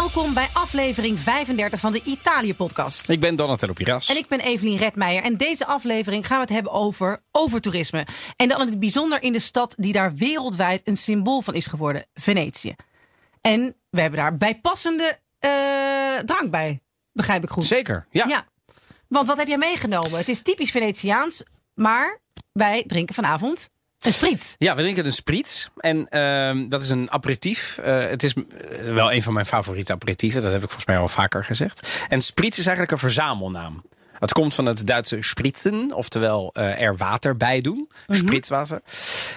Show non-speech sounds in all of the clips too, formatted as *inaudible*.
Welkom bij aflevering 35 van de Italië-podcast. Ik ben Donatello Piras. En ik ben Evelien Redmeijer. En deze aflevering gaan we het hebben over overtoerisme. En dan in het bijzonder in de stad die daar wereldwijd een symbool van is geworden, Venetië. En we hebben daar bijpassende eh, drank bij, begrijp ik goed. Zeker, ja. Ja, want wat heb jij meegenomen? Het is typisch Venetiaans, maar wij drinken vanavond een spritz. Ja, we drinken een spritz. En ehm, dat is een aperitief. Eh, het is eh, wel een van mijn favoriete aperitieven. Dat heb ik volgens mij al vaker gezegd. En spritz is eigenlijk een verzamelnaam. Het komt van het Duitse spritzen, oftewel eh, er water bij doen.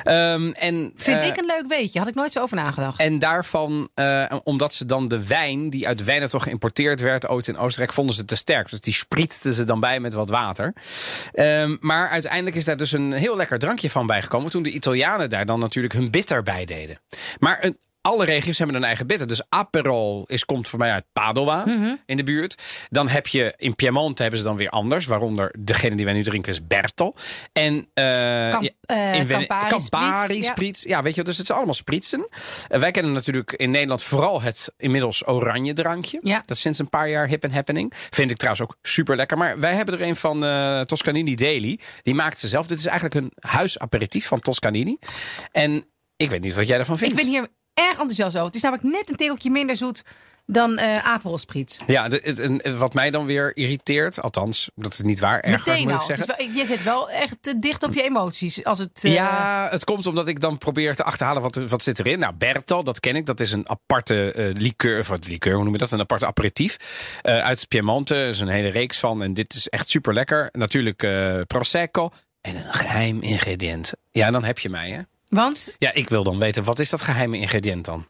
Ehm, en, Vind eh, ik een leuk weetje. Had ik nooit zo over nagedacht. En daarvan, eh, omdat ze dan de wijn die uit Wijnen toch geïmporteerd werd, ooit in Oostenrijk, vonden ze te sterk. Dus die spritzten ze dan bij met wat water. Ehm, maar uiteindelijk is daar dus een heel lekker drankje van bijgekomen. Toen de Italianen daar dan natuurlijk hun bitter bij deden. Maar een, alle regio's hebben een eigen bitter. Dus Aperol is, komt voor mij uit Padova in de buurt. Dan heb je in Piemonte hebben ze dan weer anders. Waaronder degene die wij nu drinken is Bertel. En Kamp- ja, eh, in Campari Campari Spritz, ja. Spritz. Ja, weet je, dus het is allemaal spritsen. Eh, wij kennen natuurlijk in Nederland vooral het inmiddels oranje drankje. Ja. Dat is sinds een paar jaar hip en happening. Vind ik trouwens ook super lekker. Maar wij hebben er een van Toscanini Daily. Die maakt ze zelf. Dit is eigenlijk een huisaperitief van Toscanini. En ik weet niet wat jij ervan vindt. Ik ben hier erg enthousiast over. Het is namelijk net een tegeltje minder zoet dan eh Spritz. Ja, de- wat mij dan weer irriteert, althans, dat is niet waar, erger Meteen moet ik zeggen. wel, je zit wel echt te dicht op je emoties. Als het, eh, Ja, het komt omdat ik dan probeer te achterhalen wat, wat zit erin. Nou, Bertel, dat ken ik. Dat is een aparte eh liqueur, of wat liqueur, hoe noem je dat? Een aparte aperitief. eh, uit Piemonte, er is een hele reeks van. En dit is echt super lekker. Natuurlijk eh, Prosecco. En een geheim ingrediënt. Ja, dan heb je mij, hè? Want, Ja, ik wil dan weten, wat is dat geheime ingrediënt dan?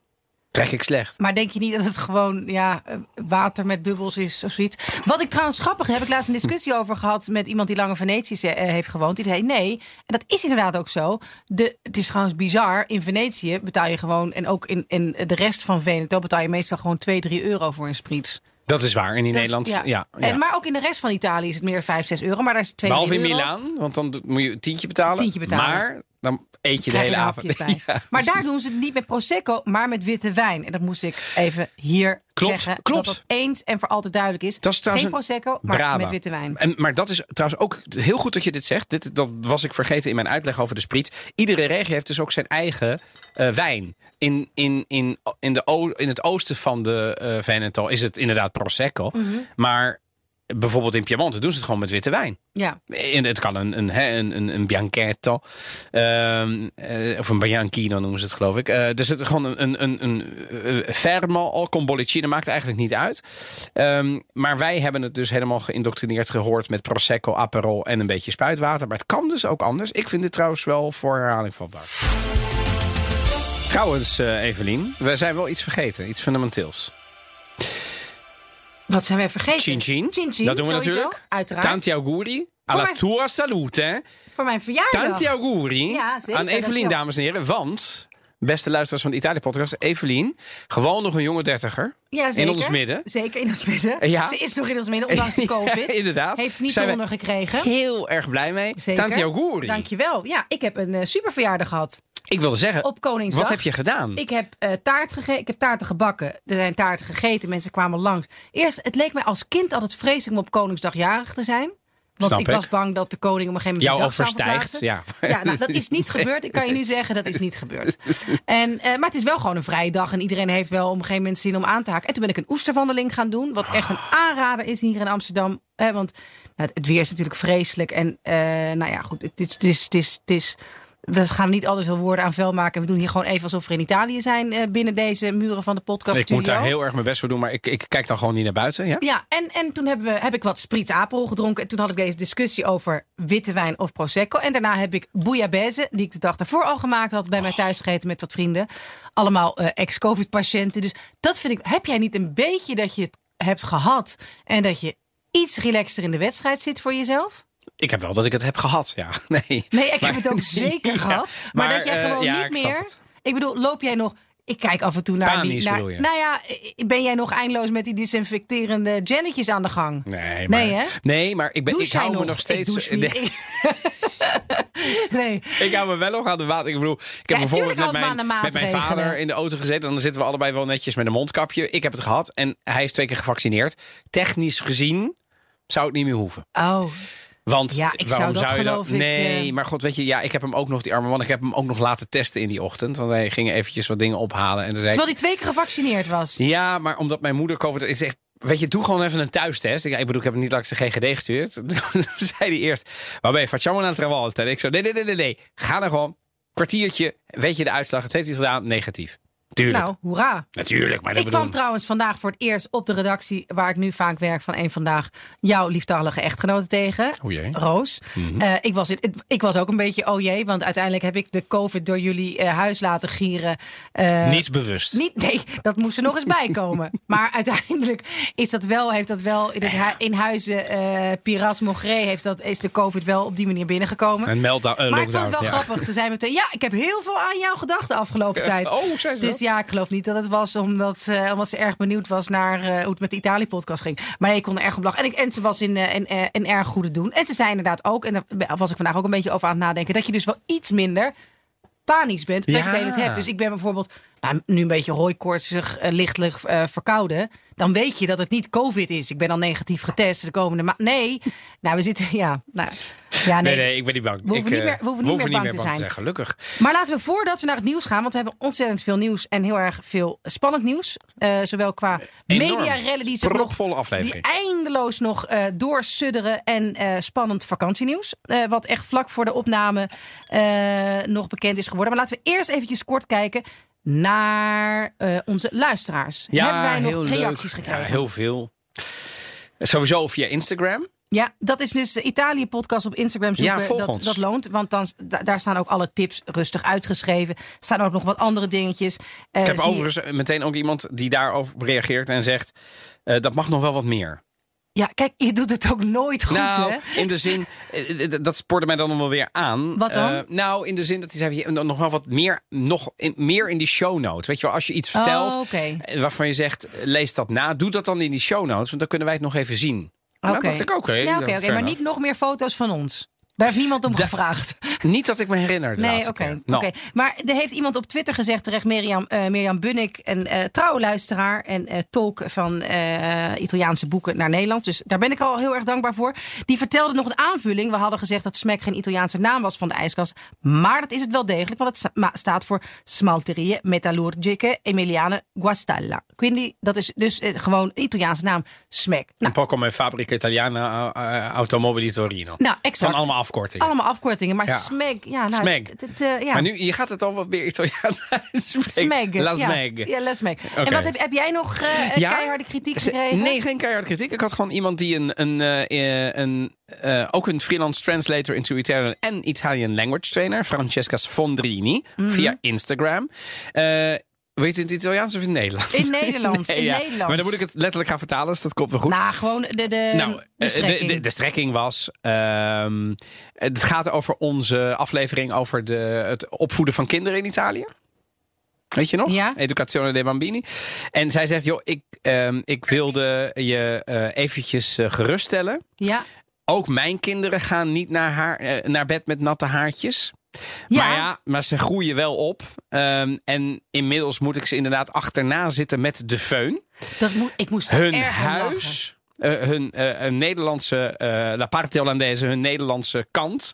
Trek ik slecht? maar denk je niet dat het gewoon ja, eh, water met bubbels is of zoiets? Wat ik trouwens grappig, heb ik laatst een discussie over gehad met iemand die lang in Venetië eh, heeft gewoond. Die zei nee, en dat is inderdaad ook zo. De, het is trouwens bizar. In Venetië betaal je gewoon, en ook in, in de rest van Veneto betaal je meestal gewoon 2, 3 euro voor een spritz. Dat is waar. In is- Nederland, ja. ja, En, maar ook in de rest van Italië is het meer 5, 6 euro. Maar daar is het 2, Behalve in 3 euro. Milaan, want dan moet je een tientje betalen. Tientje betalen. Maar dan eet je de hele avond. *laughs* Ja, maar daar doen ze het niet met Prosecco, maar met witte wijn. En dat moest ik even hier Klopt, zeggen. klopt. Dat dat eens en voor altijd duidelijk is. Dat is trouwens Geen een Prosecco, maar Brava. met witte wijn. En, maar dat is trouwens ook heel goed dat je dit zegt. Dit, dat was ik vergeten in mijn uitleg over de spritz. Iedere regio heeft dus ook zijn eigen eh, wijn. In, in, in, in, de, in het oosten van de eh Veneto is het inderdaad Prosecco. Mhm. Maar bijvoorbeeld in Piemonte doen ze het gewoon met witte wijn. Ja. En het kan een, een, een, een, een bianchetto. ehm, eh, of een bianchino noemen ze het, geloof ik. Eh, dus het is gewoon een, een, een, een fermo o con bollicine. Maakt eigenlijk niet uit. Ehm, maar wij hebben het dus helemaal geïndoctrineerd gehoord met Prosecco, Aperol en een beetje spuitwater. Maar het kan dus ook anders. Ik vind dit trouwens wel voor herhaling vatbaar. Trouwens, eh Evelien, we zijn wel iets vergeten. Iets fundamenteels. Wat zijn wij vergeten? Chin chin. Chin chin, Dat doen we sowieso. natuurlijk. Uiteraard. Tanti auguri. Alla mijn- tua salute. Voor mijn verjaardag. Tanti auguri Ja, zeker, aan Evelien, dames en heren. Want, beste luisteraars van de Italië-podcast... Evelien, gewoon nog een jonge dertiger. Ja, zeker. In ons midden. Zeker in ons midden. Ja. Ze is nog in ons midden, ondanks de *laughs* COVID. Ja, inderdaad. Heeft niet Zijn we ondergekregen. Heel erg blij mee. Zeker. Tanti auguri. Dankjewel. Ja, ik heb een eh, super verjaardag gehad. Ik wilde zeggen, Op Koningsdag. wat heb je gedaan? Ik heb eh, taart gegeten. Ik heb taarten gebakken. Er zijn taarten gegeten. Mensen kwamen langs. Eerst, het leek mij als kind altijd vreselijk om op Koningsdag jarig te zijn. Want Snap ik, was bang dat de koning op een gegeven moment Jou overstijgt, ja. Ja, nou, dat is niet gebeurd. Ik kan je nu zeggen, dat is niet gebeurd. En, eh, maar het is wel gewoon een vrije dag. En iedereen heeft wel op een gegeven moment zin om aan te haken. En toen ben ik een oesterwandeling gaan doen. Wat echt een aanrader is hier in Amsterdam. Eh, want nou, het weer is natuurlijk vreselijk. En eh, nou ja, goed. Het is, het is, het is, het is, we gaan niet altijd veel woorden aan vuil maken. We doen hier gewoon even alsof we in Italië zijn eh, binnen deze muren van de podcast ik moet daar heel erg mijn best voor doen, maar ik, ik kijk dan gewoon niet naar buiten. Ja? Ja, en, en toen hebben we, heb ik wat Spritz Aperol gedronken. En toen had ik deze discussie over witte wijn of Prosecco. En daarna heb ik Bouillabaisse, die ik de dag daarvoor al gemaakt had... bij mij thuis gegeten met wat vrienden. Allemaal eh, ex-covid-patiënten. Dus dat vind ik... Heb jij niet een beetje dat je het hebt gehad... en dat je iets relaxter in de wedstrijd zit voor jezelf? Ik heb wel dat ik het heb gehad, ja. *laughs* Nee, Nee, ik Maar- heb het ook *laughs* zeker Ja, gehad. Maar, dat jij eh, gewoon ja, niet meer... Ik bedoel, loop jij nog... Ik kijk af en toe naar die... Naar, nou ja, ben jij nog eindeloos met die desinfecterende jelletjes aan de gang? Nee, maar, Nee, hè? Nee, maar ik, ben, Douche ik hou jij me nog? nog steeds... Ik. *laughs* Nee. Nee. Ik hou me wel nog aan de water. Ik bedoel, ik heb Ja, bijvoorbeeld met mijn, met mijn vader in de auto gezeten. En dan zitten we allebei wel netjes met een mondkapje. Ik heb het gehad en hij is twee keer gevaccineerd. Technisch gezien zou het niet meer hoeven. Oh, Want Ja, ik zou waarom dat zou je ik, Nee, eh, maar god, weet je, ja, ik heb hem ook nog, die arme man, ik heb hem ook nog laten testen in die ochtend. Want hij ging eventjes wat dingen ophalen. En toen zei terwijl hij twee keer gevaccineerd was. ja, maar omdat mijn moeder COVID is echt. Weet je, doe gewoon even een thuistest. Ik, ik bedoel, ik heb hem niet langs de GGD gestuurd. *laughs* Toen zei hij eerst, waar ben je? Un'altra volta. En ik zo, nee, nee, nee, nee, nee. Ga er gewoon. Kwartiertje, weet je de uitslag. Het heeft iets gedaan, negatief. Tuurlijk. Nou, hoera. Natuurlijk, maar Ik kwam trouwens vandaag voor het eerst op de redactie waar ik nu vaak werk van één vandaag jouw lieftallige echtgenote tegen. O jee. Roos. Eh, ik, was in, ik was ook een beetje oh jee, want uiteindelijk heb ik de COVID door jullie eh, huis laten gieren. Eh, Niets bewust. Niet, nee, dat moest er nog eens bij komen. *laughs* Maar uiteindelijk is dat wel, heeft dat wel in, het hu- in huizen Piras Mogré heeft dat, is de COVID wel op die manier binnengekomen. Een meltdown, een Maar ik vond het wel ja. grappig. Ze zei meteen, ja, ik heb heel veel aan jou gedacht de afgelopen tijd. Oh, zei ze Dus? Ja, ik geloof niet dat het was omdat, eh, omdat ze erg benieuwd was naar eh, hoe het met de Italië-podcast ging. Maar nee, ik kon er erg om lachen. En, ik, en ze was in, in, eh, in erg goede doen. En ze zei inderdaad ook, en daar was ik vandaag ook een beetje over aan het nadenken, dat je dus wel iets minder panisch bent dat je het hele hebt. Dus ik ben bijvoorbeeld nou, nu een beetje hooikoortsig, eh, lichtelijk eh, verkouden. Dan weet je dat het niet COVID is. Ik ben al negatief getest de komende maand. Nee, nou we zitten, ja, nou, ja Nee, nee. nee, ik ben niet bang. We hoeven ik, niet eh, meer- we hoeven niet meer bang te zijn. Gelukkig. Maar laten we voordat we naar het nieuws gaan, want we hebben ontzettend veel nieuws en heel erg veel spannend nieuws. Eh, zowel qua mediarellen die zich nog aflevering. die eindeloos nog eh doorsudderen en eh, spannend vakantienieuws. Eh, wat echt vlak voor de opname eh, nog bekend is geworden. Maar laten we eerst eventjes kort kijken naar eh, onze luisteraars. Hebben wij nog reacties leuk. gekregen? Ja, heel veel. Sowieso via Instagram. Ja, dat is dus de Italië-podcast op Instagram zoeken. Ja, dat, ons. dat loont, want dan, da- daar staan ook alle tips rustig uitgeschreven. Er staan ook nog wat andere dingetjes. Eh, Ik heb overigens meteen ook iemand die daarover reageert en zegt... eh, dat mag nog wel wat meer. Ja, kijk, je doet het ook nooit goed, nou, hè? in de zin, eh, eh, dat spoorde mij dan wel weer aan. Wat dan? Eh, nou, in de zin dat hij zei, nog wel wat meer, nog in, meer in die show notes. Weet je wel, als je iets vertelt Oh, eh, waarvan je zegt, lees dat na. Doe dat dan in die show notes, want dan kunnen wij het nog even zien. Nou, Oké. dacht ik, oké. Ja, oké, maar niet nog meer foto's van ons. Daar heeft niemand om Da- gevraagd. Niet dat ik me herinner de Nee, laatste oké. oké. Nou, Maar er heeft iemand op Twitter gezegd, terecht Mirjam, eh Mirjam Bunnik, een eh trouwe luisteraar en eh, tolk van eh, Italiaanse boeken naar Nederland. Dus daar ben ik al heel erg dankbaar voor. Die vertelde nog een aanvulling. We hadden gezegd dat SMAC geen Italiaanse naam was van de ijskast. Maar dat is het wel degelijk, want het staat voor Smalterie Metallurgiche Emiliane Guastalla. Quindi dat is dus gewoon Italiaanse naam. Een Nou, poco met Fabrica Italiana uh, Automobili Torino. nou exact. Van allemaal afkortingen. Allemaal afkortingen, maar Ja. SMAC, ja, nou, Smeg. eh, ja. Maar nu, je gaat het al wat meer Italiaans. *laughs* Smeg. La ja. Smeg. Ja, La Smeg. En wat heb, heb jij nog Ja? keiharde kritiek gekregen? Nee, geen keiharde kritiek. Ik had gewoon iemand die een, een, eh, een ook een freelance translator into Italian en Italian language trainer, Francesca Sfondrini, Mhm. via Instagram. Weet je het in het Italiaans of in het Nederlands? In *laughs* Nederlands, in Nederlands. Maar dan moet ik het letterlijk gaan vertalen, dus dat komt wel goed. Nou, gewoon de, de, Nou, de eh, strekking. de, de, de strekking was. ehm, het gaat over onze aflevering over de, het opvoeden van kinderen in Italië. Weet je nog? Ja. Educazione dei bambini. En zij zegt: joh, ik, ehm, ik wilde je eh, eventjes eh, geruststellen. ja. Ook mijn kinderen gaan niet naar, haar, naar bed met natte haartjes. Ja. Maar ja, maar ze groeien wel op. Ehm, en inmiddels moet ik ze inderdaad achterna zitten met de föhn. Dat moet, ik moest Hun erg huis, eh, hun een Nederlandse, eh La Parte Hollandaise, hun Nederlandse kant,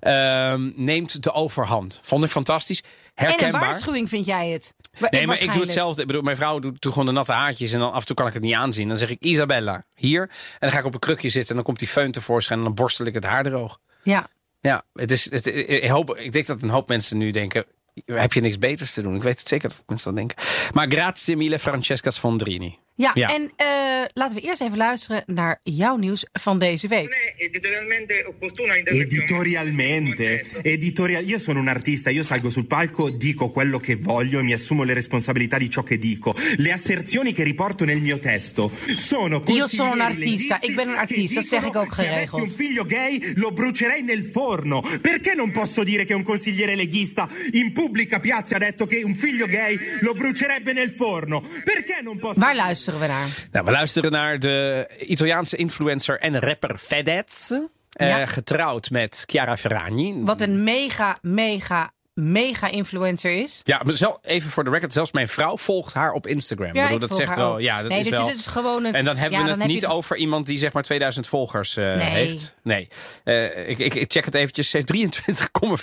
ehm, neemt de overhand. Vond ik fantastisch. En een Herkenbaar. waarschuwing vind jij het? Nee, maar ik doe hetzelfde. Ik bedoel, mijn vrouw doet, doet gewoon de natte haartjes en dan af en toe kan ik het niet aanzien. Dan zeg ik Isabella, hier. En dan ga ik op een krukje zitten en dan komt die föhn tevoorschijn en dan borstel ik het haar droog. Ja. Ja, het is, het, ik, hoop, ik denk dat een hoop mensen nu denken, heb je niks beters te doen? Ik weet het zeker dat mensen dat denken. Maar grazie mille Francesca Sfondrini. Ja, Ja. en eh, laten we eerst even luisteren naar jouw nieuws van deze week. editorialmente opportuna interpretazione. Editorialmente, editorial... io sono un artista, io salgo sul palco, dico quello che voglio e mi assumo le responsabilità di ciò che dico. Le asserzioni che riporto nel mio testo sono Io sono un artista, ik ben een che artiest, dat zeg ik ook Se geregeld. un figlio gay lo brucerei nel forno. Perché non posso dire che un consigliere leghista in pubblica piazza ha detto che un figlio gay lo brucerebbe nel forno? Perché non posso... Waar luisteren we naar? Nou, we luisteren naar de Italiaanse influencer en rapper Fedez. Eh, getrouwd met Chiara Ferragni. Wat een mega, mega, mega influencer is. Ja, maar zel- even voor de record. Zelfs mijn vrouw volgt haar op Instagram. Bedoel, ik dat zegt wel. ook. Ja, dat nee, is dus wel. het is gewoon een. En dan hebben ja, we het niet over iemand die zeg maar 2000 volgers eh, Nee. heeft. Nee. Eh, ik, ik, ik check het eventjes. Ze heeft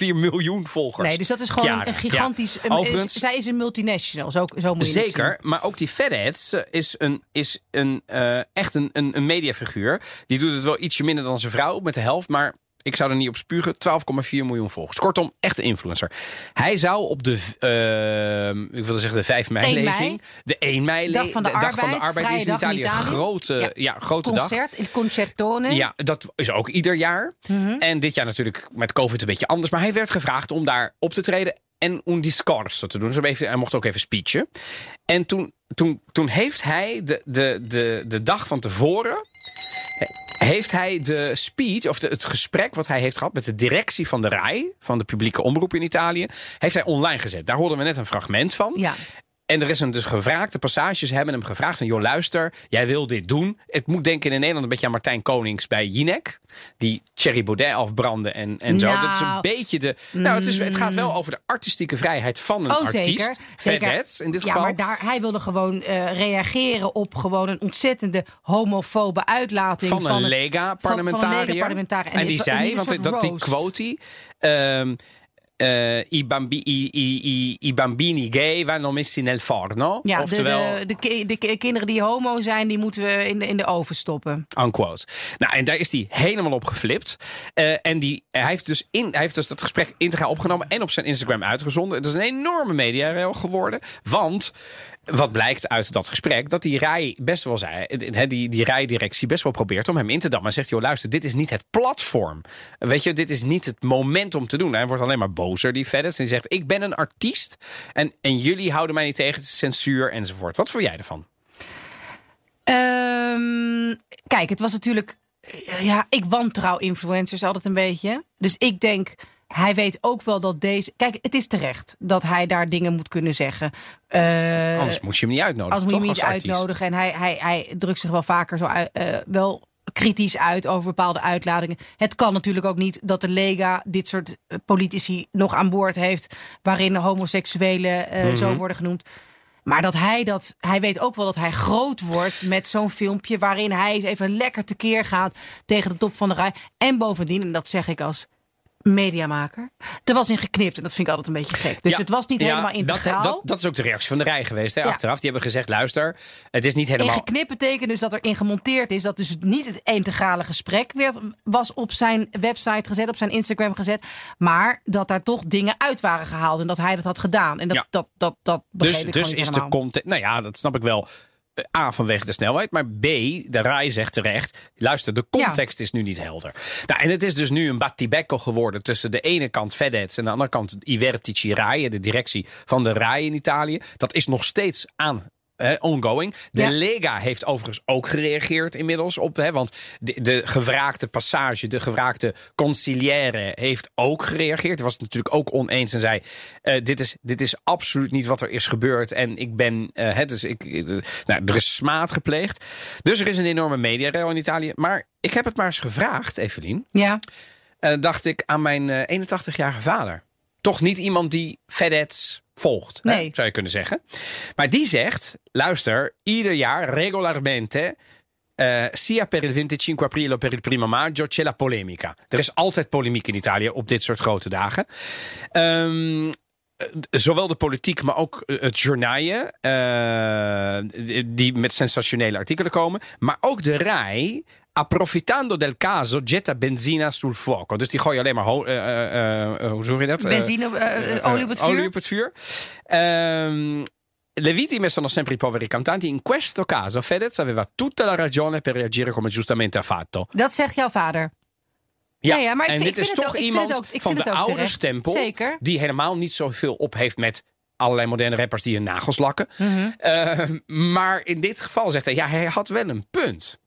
23,4 miljoen volgers. Nee, dus dat is gewoon een gigantisch. ja. zij is een multinational. Zo, zo moet je Zeker, zien. maar ook die Fedheads eh, is, een, is een, echt een, een, een mediafiguur. Die doet het wel ietsje minder dan zijn vrouw, met de helft. Maar ik zou er niet op spugen. 12,4 miljoen volgers. Kortom, echt een influencer. Hij zou op de, eh, ik wilde zeggen de 5 mei 1 mei. lezing. De 1 mei Dag van de Dag van de Arbeid, Arbeid is in dag Italië. Italië. Grote, ja. Ja. grote dag. Concert, il concertone. Ja, dat is ook ieder jaar. Mhm. En dit jaar natuurlijk met COVID een beetje anders. Maar hij werd gevraagd om daar op te treden en een discorso te doen. Dus even, hij mocht ook even speechen. En toen, toen, toen heeft hij de, de, de, de dag van tevoren... heeft hij de speech, of de, het gesprek wat hij heeft gehad met de directie van de RAI, van de publieke omroep in Italië, heeft hij online gezet. Daar hoorden we net een fragment van. Ja. En er is een dus gevraagd, de passages hebben hem gevraagd van... joh, luister, jij wil dit doen. Het moet denken in Nederland een beetje aan Martijn Konings bij Jinek. Die Thierry Baudet afbrandde en, en zo. Nou, Dat is een beetje de... Nou, het, is, het gaat wel over de artistieke vrijheid van een Oh, artiest. zeker. zeker. In dit ja, geval. maar daar, hij wilde gewoon eh, reageren op gewoon een ontzettende homofobe uitlating van een van Lega-parlementariër. Lega-parlementariër. En, En die zei, want dat die quote... ehm, eh, i, bambi, i, i, i, I bambini gay vanno messi nel forno. Ja, de, Oftewel, de, de, ki- de ki- kinderen die homo zijn, die moeten we in de, in de oven stoppen. Unquote. Nou, en daar is hij helemaal op geflipt. Eh, en die, hij, heeft dus in, hij heeft dus dat gesprek integraal opgenomen en op zijn Instagram uitgezonden. Het is een enorme media geworden. Want wat blijkt uit dat gesprek, dat die rij best wel zei, die, die rijdirectie best wel probeert om hem in te dammen. En zegt, joh, luister, dit is niet het platform. Weet je, dit is niet het moment om te doen. Hij wordt alleen maar bozer, die Feddes. En die zegt, ik ben een artiest en, en jullie houden mij niet tegen, censuur enzovoort. Wat vond jij ervan? Ehm, kijk, het was natuurlijk. eh, Ja, ik wantrouw influencers altijd een beetje. Dus ik denk, hij weet ook wel dat deze. Kijk, het is terecht dat hij daar dingen moet kunnen zeggen. Eh, Anders moet je hem niet uitnodigen. als moet je hem niet uitnodigen. En hij, hij, hij drukt zich wel vaker zo uit, eh, wel kritisch uit over bepaalde uitlatingen. Het kan natuurlijk ook niet dat de Lega dit soort eh, politici nog aan boord heeft. waarin homoseksuelen eh, Mhm. zo worden genoemd. Maar dat hij dat, hij weet ook wel dat hij groot wordt met zo'n filmpje waarin hij even lekker tekeer gaat tegen de top van de rij. En bovendien, en dat zeg ik als mediamaker, er was in geknipt. En dat vind ik altijd een beetje gek. Dus Ja, het was niet ja, helemaal integraal. Dat, dat, dat is ook de reactie van de rij geweest. Hè, Ja. Achteraf, die hebben gezegd, luister, het is niet In helemaal... geknipt betekent dus dat er in gemonteerd is. Dat dus niet het integrale gesprek werd, was op zijn website gezet, op zijn Instagram gezet. Maar dat daar toch dingen uit waren gehaald. En dat hij dat had gedaan. En dat, dat, dat, dat begreep Dus, ik dus gewoon niet is de content... Nou ja, dat snap ik wel. A, vanwege de snelheid. Maar B, de rij zegt terecht... luister, de context is nu niet helder. Nou, en het is dus nu een battibecco geworden... tussen de ene kant Fedez en de andere kant Ivertici Rai... de directie van de RAI in Italië. Dat is nog steeds aan... eh, ongoing. De Ja. Lega heeft overigens ook gereageerd inmiddels op. Hè, want de, de gevraagde passage, de gevraagde conciliaire heeft ook gereageerd. Was het natuurlijk ook oneens en zei: eh, dit, is, dit is absoluut niet wat er is gebeurd. En ik ben. eh, hè, dus ik, eh, nou, er is smaad gepleegd. Dus er is een enorme mediarel in Italië. Maar ik heb het maar eens gevraagd, Evelien. Ja, eh, dacht ik aan mijn eh, 81-jarige vader. Toch niet iemand die Fedez volgt, hè, zou je kunnen zeggen. Maar die zegt, luister, ieder jaar regolarmente... eh, sia per il 25 aprile per il primo maggio c'è la polemica. Er is altijd polemiek in Italië op dit soort grote dagen. Ehm, eh, zowel de politiek, maar ook eh, het journaaien, die met sensationele artikelen komen. Maar ook de RAI, approfittando del caso, getta benzina sul fuoco. Dus die gooien alleen maar, ho- eh, hoe zeg je dat? Benzine, olie op het vuur. olie op het vuur. Ehm, le vittime sono sempre i poveri cantanti. In questo caso Fedez aveva tutta la ragione per reagire come giustamente ha fatto. dat zegt jouw vader. Ja, ja, maar ik en vind- dit ik is toch ook- iemand ook- van de oude terecht. stempel. Zeker. Die helemaal niet zoveel op heeft met allerlei moderne rappers die hun nagels lakken. Mhm. Eh, maar in dit geval zegt hij, ja, hij had wel een punt.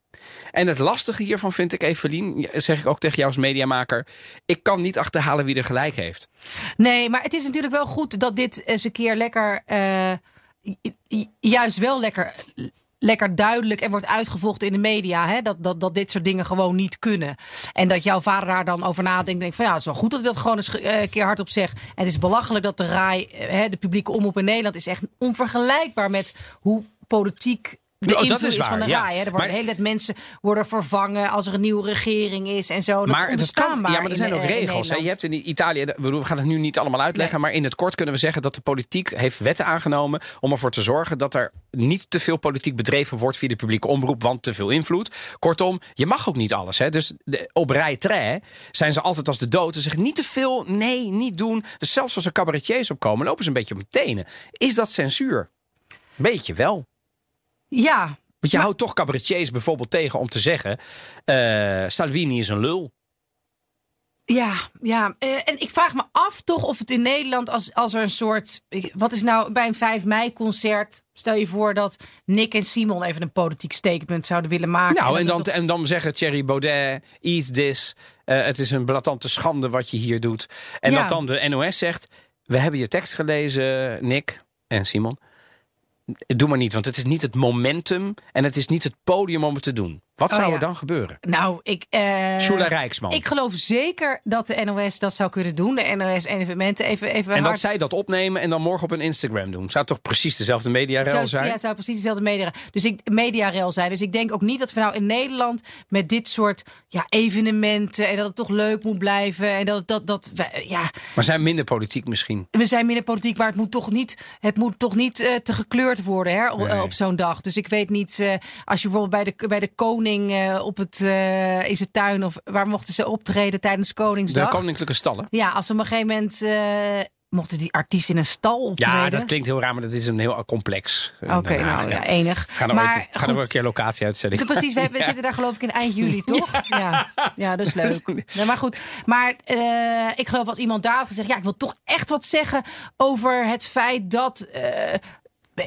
En het lastige hiervan vind ik, Evelien, zeg ik ook tegen jou als mediamaker. Ik kan niet achterhalen wie er gelijk heeft. Nee, maar het is natuurlijk wel goed dat dit eens een keer lekker. eh, ju- ju- juist wel lekker lekker duidelijk en wordt uitgevochten in de media. Hè, dat, dat, dat dit soort dingen gewoon niet kunnen. En dat jouw vader daar dan over nadenkt. En denkt van ja, het is wel goed dat hij dat gewoon eens eh, een keer hardop zegt. En het is belachelijk dat de RAI, eh, hè, de publieke omroep in Nederland, is echt onvergelijkbaar met hoe politiek. De Oh, dat is van waar, de ja. RAI. Er worden Maar- de hele tijd mensen worden vervangen als er een nieuwe regering is en zo. Dat maar is kan, ja, maar er zijn in, ook eh, regels. Hè. Je hebt in Italië, we gaan het nu niet allemaal uitleggen, maar in het kort kunnen we zeggen dat de politiek heeft wetten aangenomen om ervoor te zorgen dat er niet te veel politiek bedreven wordt via de publieke omroep, want te veel invloed. Kortom, je mag ook niet alles. Hè. Dus de, op rij tre zijn ze altijd als de dood. Ze zeggen niet te veel, nee, niet doen. Dus zelfs als er cabaretiers opkomen, lopen ze een beetje op hun tenen. Is dat censuur? Beetje wel. Ja, Want je houdt toch cabaretiers bijvoorbeeld tegen om te zeggen: eh, Salvini is een lul. Ja, ja. Eh, en ik vraag me af toch of het in Nederland als, als er een soort... Wat is nou bij een 5 mei concert... Stel je voor dat Nick en Simon even een politiek statement zouden willen maken. Nou, en dan, toch- en dan zeggen Thierry Baudet, eat this. eh, het is een blatante schande wat je hier doet. En Ja. dat dan de NOS zegt, we hebben je tekst gelezen, Nick en Simon. Doe maar niet, want het is niet het momentum en het is niet het podium om het te doen. Wat Oh, zou ja. er dan gebeuren? Nou, ik... eh, Shula Rijksman. Ik geloof zeker dat de NOS dat zou kunnen doen. De NOS evenementen even, even en dat zij dat opnemen en dan morgen op hun Instagram doen. Zou toch precies dezelfde mediarel zijn? Ja, zou precies dezelfde media, dus ik, mediarel zijn. Dus ik denk ook niet dat we nou in Nederland met dit soort ja, evenementen... en dat het toch leuk moet blijven. En dat, dat, dat we, ja, Maar zijn minder politiek misschien. we zijn minder politiek, maar het moet toch niet, het moet toch niet eh, te gekleurd worden hè, op, Nee. op zo'n dag. Dus ik weet niet, eh, als je bijvoorbeeld bij de, bij de koning eh, op het, eh, in zijn tuin... of waar mochten ze optreden tijdens De Koningsdag? koninklijke stallen. Ja, als ze op een gegeven moment... eh, mochten die artiesten in een stal optreden? Ja, dat klinkt heel raar, maar dat is een heel complex. Oké, nou ja, enig. Gaan maar wel een keer locatie uitzending. *laughs* Precies, we, we zitten daar geloof ik in eind juli, *laughs* toch? Ja, ja. dat is leuk. *laughs* Nee, maar goed, maar ik geloof als iemand daar had gezegd... ja, ik wil toch echt wat zeggen over het feit dat...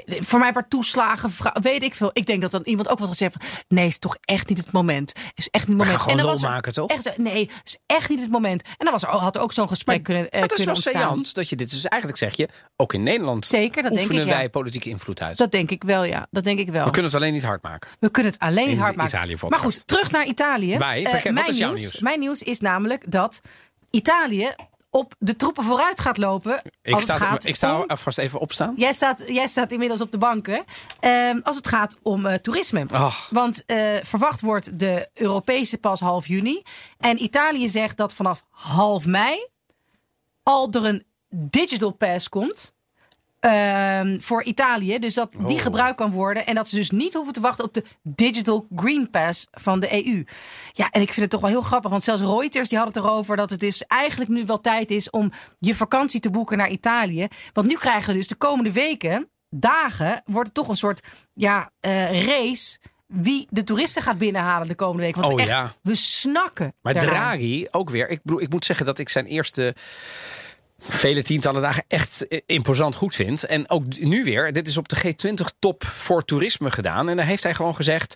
voor mij paar toeslagen, weet ik veel. Ik denk dat dan iemand ook wat gaat zeggen. van, Nee, is toch echt niet het moment. Is echt niet het moment. gewoon dan was maken, toch? Echt, nee, is echt niet het moment. En dan was er, had ook zo'n gesprek kunnen, eh, het is kunnen wel ontstaan. saillant dat je dit dus eigenlijk zeg je, ook in Nederland Zeker, dat denk ik, ja. wij politieke invloed uit. Dat denk ik wel, ja. Dat denk ik wel. We kunnen het alleen niet hard maken. We kunnen het alleen niet hard maken. Maar goed, terug naar Italië. Wij? Eh, Wat mijn is jouw nieuws? Mijn nieuws is namelijk dat Italië op de troepen vooruit gaat lopen. Ik als sta, het gaat ik sta om- even opstaan. Jij staat, jij staat inmiddels op de banken. Ehm, als het gaat om eh, toerisme. Want eh, verwacht wordt de Europese pas half juni. En Italië zegt dat vanaf half mei al er een digital pass komt. Ehm, voor Italië. Dus dat die Oh. gebruikt kan worden. En dat ze dus niet hoeven te wachten op de Digital Green Pass van de EU. Ja, en ik vind het toch wel heel grappig. Want zelfs Reuters die had het erover dat het dus eigenlijk nu wel tijd is om je vakantie te boeken naar Italië. Want nu krijgen we dus de komende weken, dagen, wordt het toch een soort ja, eh, race. Wie de toeristen gaat binnenhalen de komende week. Want Oh, echt, ja. we snakken. Maar daaraan. Draghi ook weer. Ik, bedoel, ik moet zeggen dat ik zijn eerste vele tientallen dagen echt eh, imposant goed vind. En ook nu weer. Dit is op de G20-top voor toerisme gedaan. En daar heeft hij gewoon gezegd...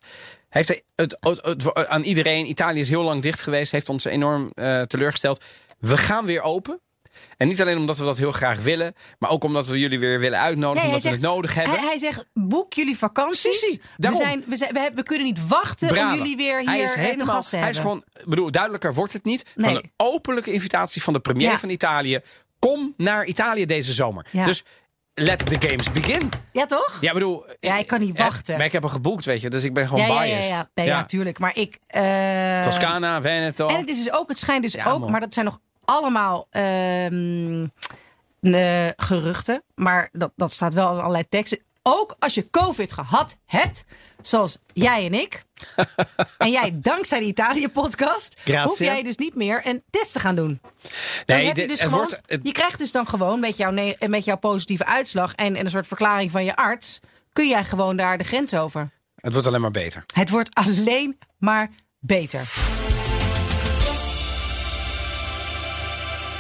Heeft hij het, het- het- aan iedereen, Italië is heel lang dicht geweest, heeft ons enorm eh, teleurgesteld. We gaan weer open. En niet alleen omdat we dat heel graag willen, maar ook omdat we jullie weer willen uitnodigen, Nee, omdat we het nodig hebben. Hij, hij zegt, boek jullie vakanties. We, zijn, we, zijn, we, hebben- we kunnen niet wachten om jullie weer hier hij is eh, te helemaal, te hij is gewoon, bedoel, duidelijker wordt het niet. Nee. Van een openlijke invitatie van de premier Ja. van Italië. Kom naar Italië deze zomer. Ja. Dus let the games begin. Ja, toch? Ja, bedoel. Ja, ik kan niet eh, wachten. Maar ik heb hem geboekt, weet je, dus ik ben gewoon ja, biased. ja, ja. Nee, ja. tuurlijk. Maar ik... eh, Toscana, Veneto. En het is dus ook, het schijnt dus ook, man. maar dat zijn nog allemaal eh, geruchten. Maar dat, dat staat wel in allerlei teksten. Ook als je COVID gehad hebt, zoals jij en ik. *laughs* en jij dankzij de Italië-podcast, hoef jij dus niet meer een test te gaan doen. Nee, je, dus gewoon, wordt. het- je krijgt dus dan gewoon met, jouw met jouw positieve uitslag en, en een soort verklaring van je arts, kun jij gewoon daar de grens over. het wordt alleen maar beter. Het wordt alleen maar beter.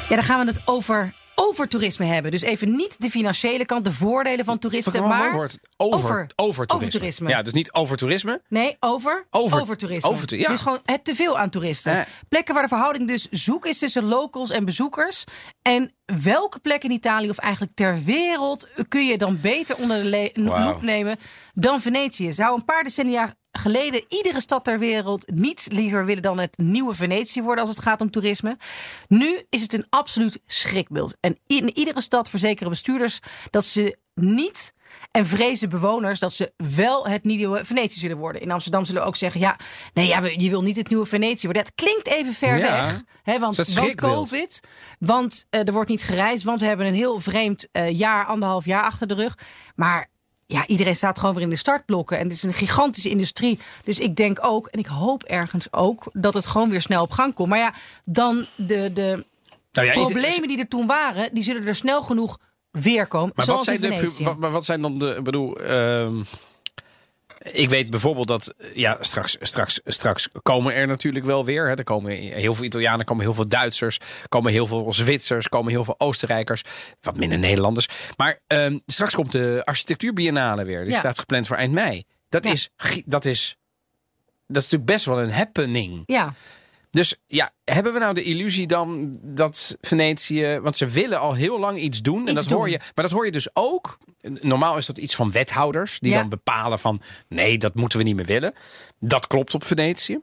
Ja, dan gaan we het over over toerisme hebben. Dus even niet de financiële kant, de voordelen van toeristen, maar woord. Over, over, over, toerisme. toerisme. Ja, dus niet over toerisme. Nee, over, Over- toerisme. over to- ja. Dus gewoon het teveel aan toeristen. Ja. Plekken waar de verhouding dus zoek is tussen locals en bezoekers. En welke plek in Italië of eigenlijk ter wereld kun je dan beter onder de Wauw. loep nemen dan Venetië? Zou een paar decennia geleden iedere stad ter wereld niets liever willen dan het nieuwe Venetië worden als het gaat om toerisme? Nu is het een absoluut schrikbeeld. En in iedere stad verzekeren bestuurders dat ze niet en vrezen bewoners dat ze wel het nieuwe Venetië zullen worden. In Amsterdam zullen we ook zeggen: ja, nee, ja, je wil niet het nieuwe Venetië worden. Het klinkt even ver Ja. weg. Hè, want, Dat want. COVID, want eh, er wordt niet gereisd, want we hebben een heel vreemd eh, jaar, anderhalf jaar achter de rug. Maar ja, iedereen staat gewoon weer in de startblokken. En het is een gigantische industrie. Dus ik denk ook, en ik hoop ergens ook, dat het gewoon weer snel op gang komt. Maar ja, dan de, de Nou ja, problemen die er toen waren, die zullen er snel genoeg weer komen. Maar wat zoals zijn, in de, Venetië. wat, maar wat zijn dan de. Ik bedoel. ehm, ik weet bijvoorbeeld dat. Ja, straks, straks, straks komen er natuurlijk wel weer. Hè. Er komen heel veel Italianen, komen heel veel Duitsers, komen heel veel Zwitsers, komen heel veel Oostenrijkers. Wat minder Nederlanders. Maar ehm, straks komt de architectuurbiennale weer. Die Ja. staat gepland voor eind mei. Dat, Ja. is, dat is. Dat is natuurlijk best wel een happening. Ja, Dus ja, hebben we nou de illusie dan dat Venetië. Want ze willen al heel lang iets doen. en dat hoor je. Maar dat hoor je dus ook. Normaal is dat iets van wethouders. Die Ja. dan bepalen van. Nee, dat moeten we niet meer willen. Dat klopt op Venetië.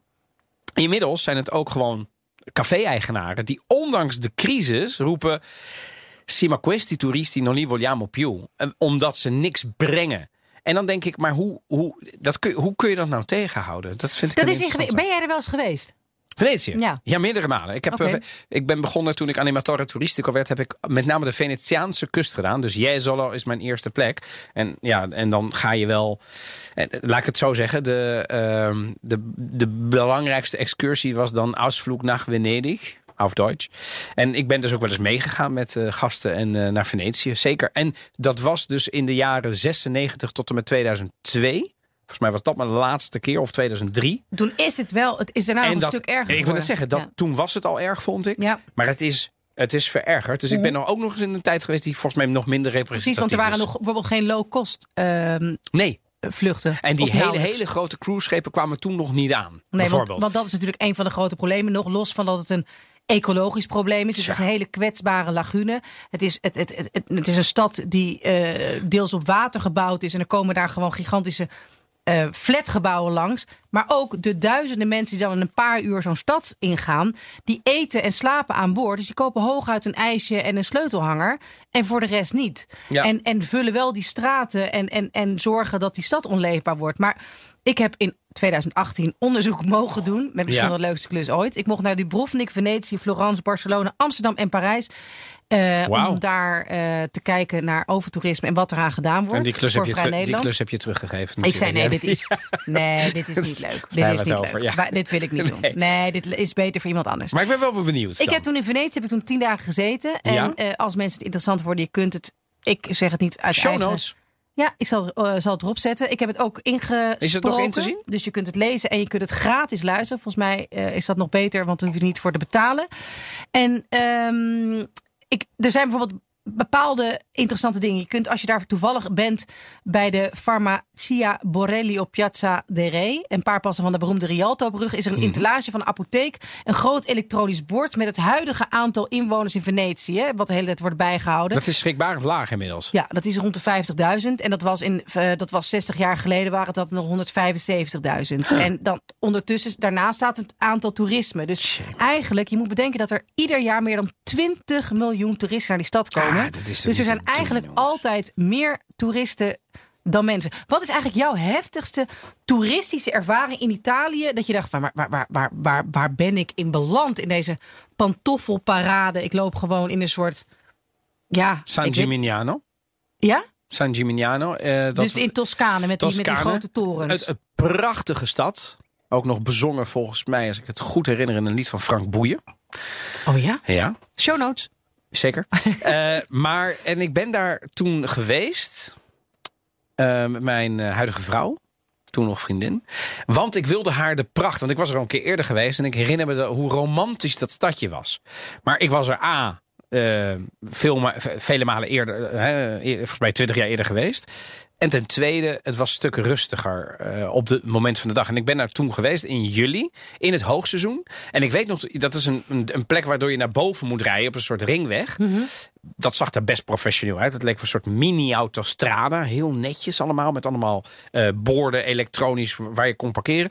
Inmiddels zijn het ook gewoon café-eigenaren. die ondanks de crisis roepen. Sì, ma questi turisti non li vogliamo più. Eh, Omdat ze niks brengen. En dan denk ik, maar hoe, hoe, dat kun, je- hoe kun je dat nou tegenhouden? Dat vind ik dat is ingewikkeld. Ben jij er wel eens geweest? Venetië? Ja. meerdere malen. Ik, heb, eh, ik ben begonnen toen ik animatore toeristico werd. Heb ik met name de Venetiaanse kust gedaan. Dus Jesolo is mijn eerste plek. En, ja, en dan ga je wel... En, eh, laat ik het zo zeggen. De, ehm, de, de belangrijkste excursie was dan Ausflug nach Venedig. Auf Deutsch. En ik ben dus ook wel eens meegegaan met eh, gasten en, naar Venetië. Zeker. En dat was dus in de jaren 96 tot en met 2002. Volgens mij was dat mijn laatste keer. Of 2003 Toen is het wel, het is daarna nog een stuk erger Ik wil het zeggen, dat, Ja. toen was het al erg, vond ik. Ja. Maar het is, het is verergerd. Dus ik ben er ook nog eens in een tijd geweest die volgens mij nog minder representatief Precies, want er waren is. nog bijvoorbeeld geen low-cost ehm, Nee. vluchten. En die hele, hele grote cruiseschepen kwamen toen nog niet aan. Nee, want, bijvoorbeeld. want dat is natuurlijk een van de grote problemen. Nog los van dat het een ecologisch probleem is. Het is een hele kwetsbare lagune. Het is, het, het, het, het, het is een stad die eh, deels op water gebouwd is. En er komen daar gewoon gigantische eh, flatgebouwen langs. Maar ook de duizenden mensen die dan in een paar uur zo'n stad ingaan. Die eten en slapen aan boord. Dus die kopen hooguit een ijsje en een sleutelhanger. En voor de rest niet. Ja. En, en vullen wel die straten en, en, en zorgen dat die stad onleefbaar wordt. Maar ik heb in 2018 onderzoek *laughs* mogen doen. Met misschien Ja. wel de leukste klus ooit. Ik mocht naar Dubrovnik, Venetië, Florence, Barcelona, Amsterdam en Parijs. eh. Om daar eh, te kijken naar overtoerisme en wat eraan gedaan wordt. en die klus, voor heb je, teru- die Nederland. klus heb je teruggegeven. Ik zei nee, dit is, *laughs* nee, dit is niet leuk. Dit is niet over, leuk. ja. Dit wil ik niet doen. Nee. Dit is beter voor iemand anders. Maar ik ben wel benieuwd. Ik heb toen in Venetië heb ik toen tien dagen gezeten. En Ja? eh, als mensen het interessant worden, je kunt het. Ik zeg het niet uit Show eigen... notes. Ja, ik zal, het, eh, zal het erop zetten. Ik heb het ook ingesproken. Is het nog in te zien? Dus je kunt het lezen en je kunt het gratis luisteren. Volgens mij eh, is dat nog beter, want dan hoef je niet voor te betalen. En ehm, ik, er zijn bijvoorbeeld bepaalde interessante dingen. Je kunt, als je daar toevallig bent bij de Farmacia Borelli op Piazza de Re, een paar passen van de beroemde Rialto-brug, is er een interlage van een apotheek. Een groot elektronisch bord met het huidige aantal inwoners in Venetië, wat de hele tijd wordt bijgehouden. Dat is schrikbarend laag inmiddels. Ja, dat is rond de 50.000. En dat was, in, eh, dat was 60 jaar geleden, waren dat nog 175.000. En dan ondertussen, daarnaast staat het aantal toerisme. Dus eigenlijk, je moet bedenken dat er ieder jaar meer dan 20 miljoen toeristen naar die stad komen. Ah, dus er zijn doen, eigenlijk altijd meer toeristen dan mensen. Wat is eigenlijk jouw heftigste toeristische ervaring in Italië? Dat je dacht, waar, waar, waar, waar, waar, waar ben ik in beland in deze pantoffelparade? Ik loop gewoon in een soort... Ja, San weet- Gimignano. ja? San Gimignano. eh, dat dus in Toscane met die, met die grote torens. Een, een prachtige stad. Ook nog bezongen volgens mij, als ik het goed herinner, in een lied van Frank Boeien. oh ja? Ja, Show notes. Zeker. *laughs* Eh, maar, en ik ben daar toen geweest. eh, met mijn eh, huidige vrouw. Toen nog vriendin. Want ik wilde haar de pracht. Want ik was er al een keer eerder geweest. En ik herinner me de- hoe romantisch dat stadje was. Maar ik was er A. eh, veel, vele malen eerder, hè, volgens mij twintig jaar eerder geweest. En ten tweede, het was stukken rustiger eh, op het moment van de dag. En ik ben daar toen geweest in juli, in het hoogseizoen. En ik weet nog, dat is een, een, een plek waardoor je naar boven moet rijden op een soort ringweg. Dat zag er best professioneel uit. Het leek een soort mini-autostrada. Heel netjes allemaal, met allemaal eh, borden, elektronisch, waar je kon parkeren.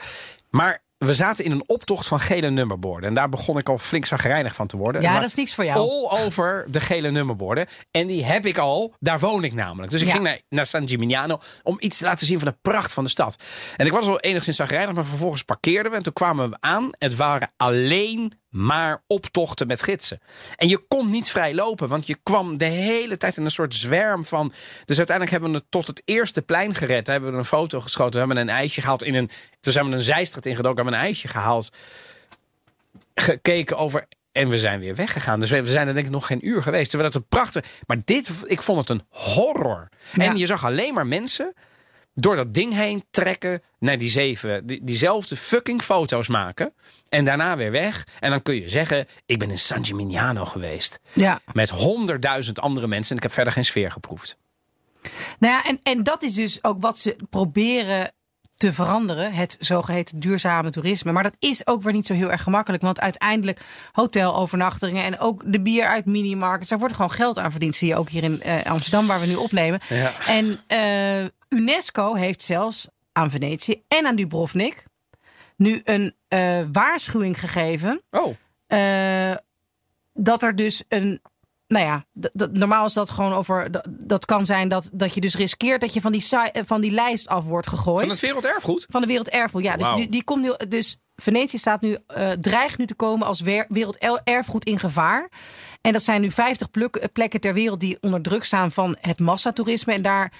Maar we zaten in een optocht van gele nummerborden. En daar begon ik al flink zagrijnig van te worden. Ja, dat is niks voor jou. All over de gele nummerborden. En die heb ik al, daar woon ik namelijk. Dus ik Ja. ging naar, naar San Gimignano om iets te laten zien van de pracht van de stad. En ik was al enigszins zagrijnig, maar vervolgens parkeerden we. En toen kwamen we aan. Het waren alleen maar optochten met gidsen. En je kon niet vrij lopen, want je kwam de hele tijd in een soort zwerm van... Dus uiteindelijk hebben we het tot het eerste plein gered. Daar hebben we een foto geschoten. We hebben een ijsje gehaald in een... Toen zijn we een zijstraat ingedoken, hebben we een ijsje gehaald gekeken over. En we zijn weer weggegaan. Dus we zijn er denk ik nog geen uur geweest. Terwijl het een prachtig. Maar dit, ik vond het een horror. Ja. En je zag alleen maar mensen door dat ding heen trekken naar die zeven. Die, diezelfde fucking foto's maken. En daarna weer weg. En dan kun je zeggen: Ik ben in San Gimignano geweest. Ja. Met honderdduizend andere mensen. En ik heb verder geen sfeer geproefd. Nou ja, en, en dat is dus ook wat ze proberen te veranderen. Het zogeheten duurzame toerisme. Maar dat is ook weer niet zo heel erg gemakkelijk. Want uiteindelijk hotelovernachtingen en ook de bier uit minimarkets. Daar wordt gewoon geld aan verdiend. Zie je ook hier in eh, Amsterdam waar we nu opnemen. Ja. En eh, UNESCO heeft zelfs aan Venetië en aan Dubrovnik nu een eh, waarschuwing gegeven Oh, eh, dat er dus een. Nou ja, normaal is dat gewoon over. Dat kan zijn dat, dat je dus riskeert dat je van die, eh, van die lijst af wordt gegooid. van het werelderfgoed? Van de werelderfgoed. Ja, dus die, die komt nu. Dus Venetië staat nu, dreigt nu te komen als wer- werelderfgoed in gevaar. En dat zijn nu 50 pluk- plekken ter wereld die onder druk staan van het massatoerisme. En daar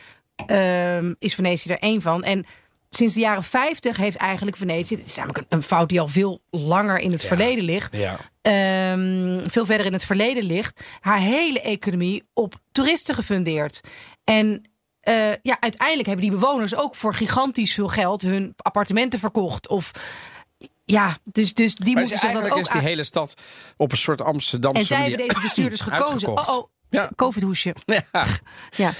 ehm, is Venetië er één van. En sinds de jaren 50 heeft eigenlijk Venetië. Het is namelijk een, fout die al veel langer in het verleden ligt Ja. ehm, veel verder in het verleden ligt, haar hele economie op toeristen gefundeerd. En eh, ja, uiteindelijk hebben die bewoners ook voor gigantisch veel geld hun appartementen verkocht. Of ja, dus, dus die Maar moeten dat eigenlijk ook is die hele stad op een soort Amsterdamse En zij hebben deze bestuurders *clears throat* gekozen. uitgekocht. Oh, oh, Ja. COVID-hoesje. *laughs* Ja. Ja.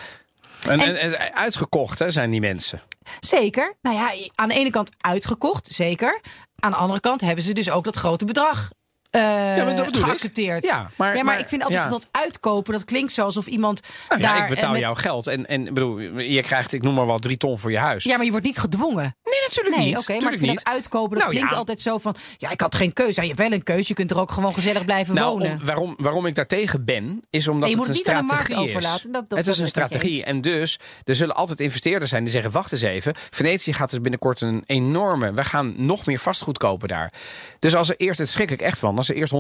En, En- en, en uitgekocht hè, zijn die mensen. Zeker. Nou ja, aan de ene kant uitgekocht, zeker. Aan de andere kant hebben ze dus ook dat grote bedrag eh, dat geaccepteerd. Ja, maar- maar, maar- ik vind altijd ja. dat uitkopen, dat klinkt zo alsof iemand Nou ja, daar... ik betaal eh, met- jouw geld. En, en bedoel, je krijgt, ik noem maar wat, drie ton voor je huis. Ja, maar je wordt niet gedwongen. Natuurlijk Nee, niet. oké, maar ik dat uitkopen, dat Nou, klinkt ja. altijd zo van... Ja, ik had geen keuze. Ja, je hebt wel een keuze. Je kunt er ook gewoon gezellig blijven Nou, wonen. om- waarom, waarom ik daartegen ben, is omdat Nee, het een strategie is. overlaten. Dat- dat- het is een strategie. En dus, er zullen altijd investeerders zijn die zeggen, wacht eens even. Venetië gaat dus binnenkort een enorme... We gaan nog meer vastgoed kopen daar. Dus als er eerst, het schrik ik echt van, als er eerst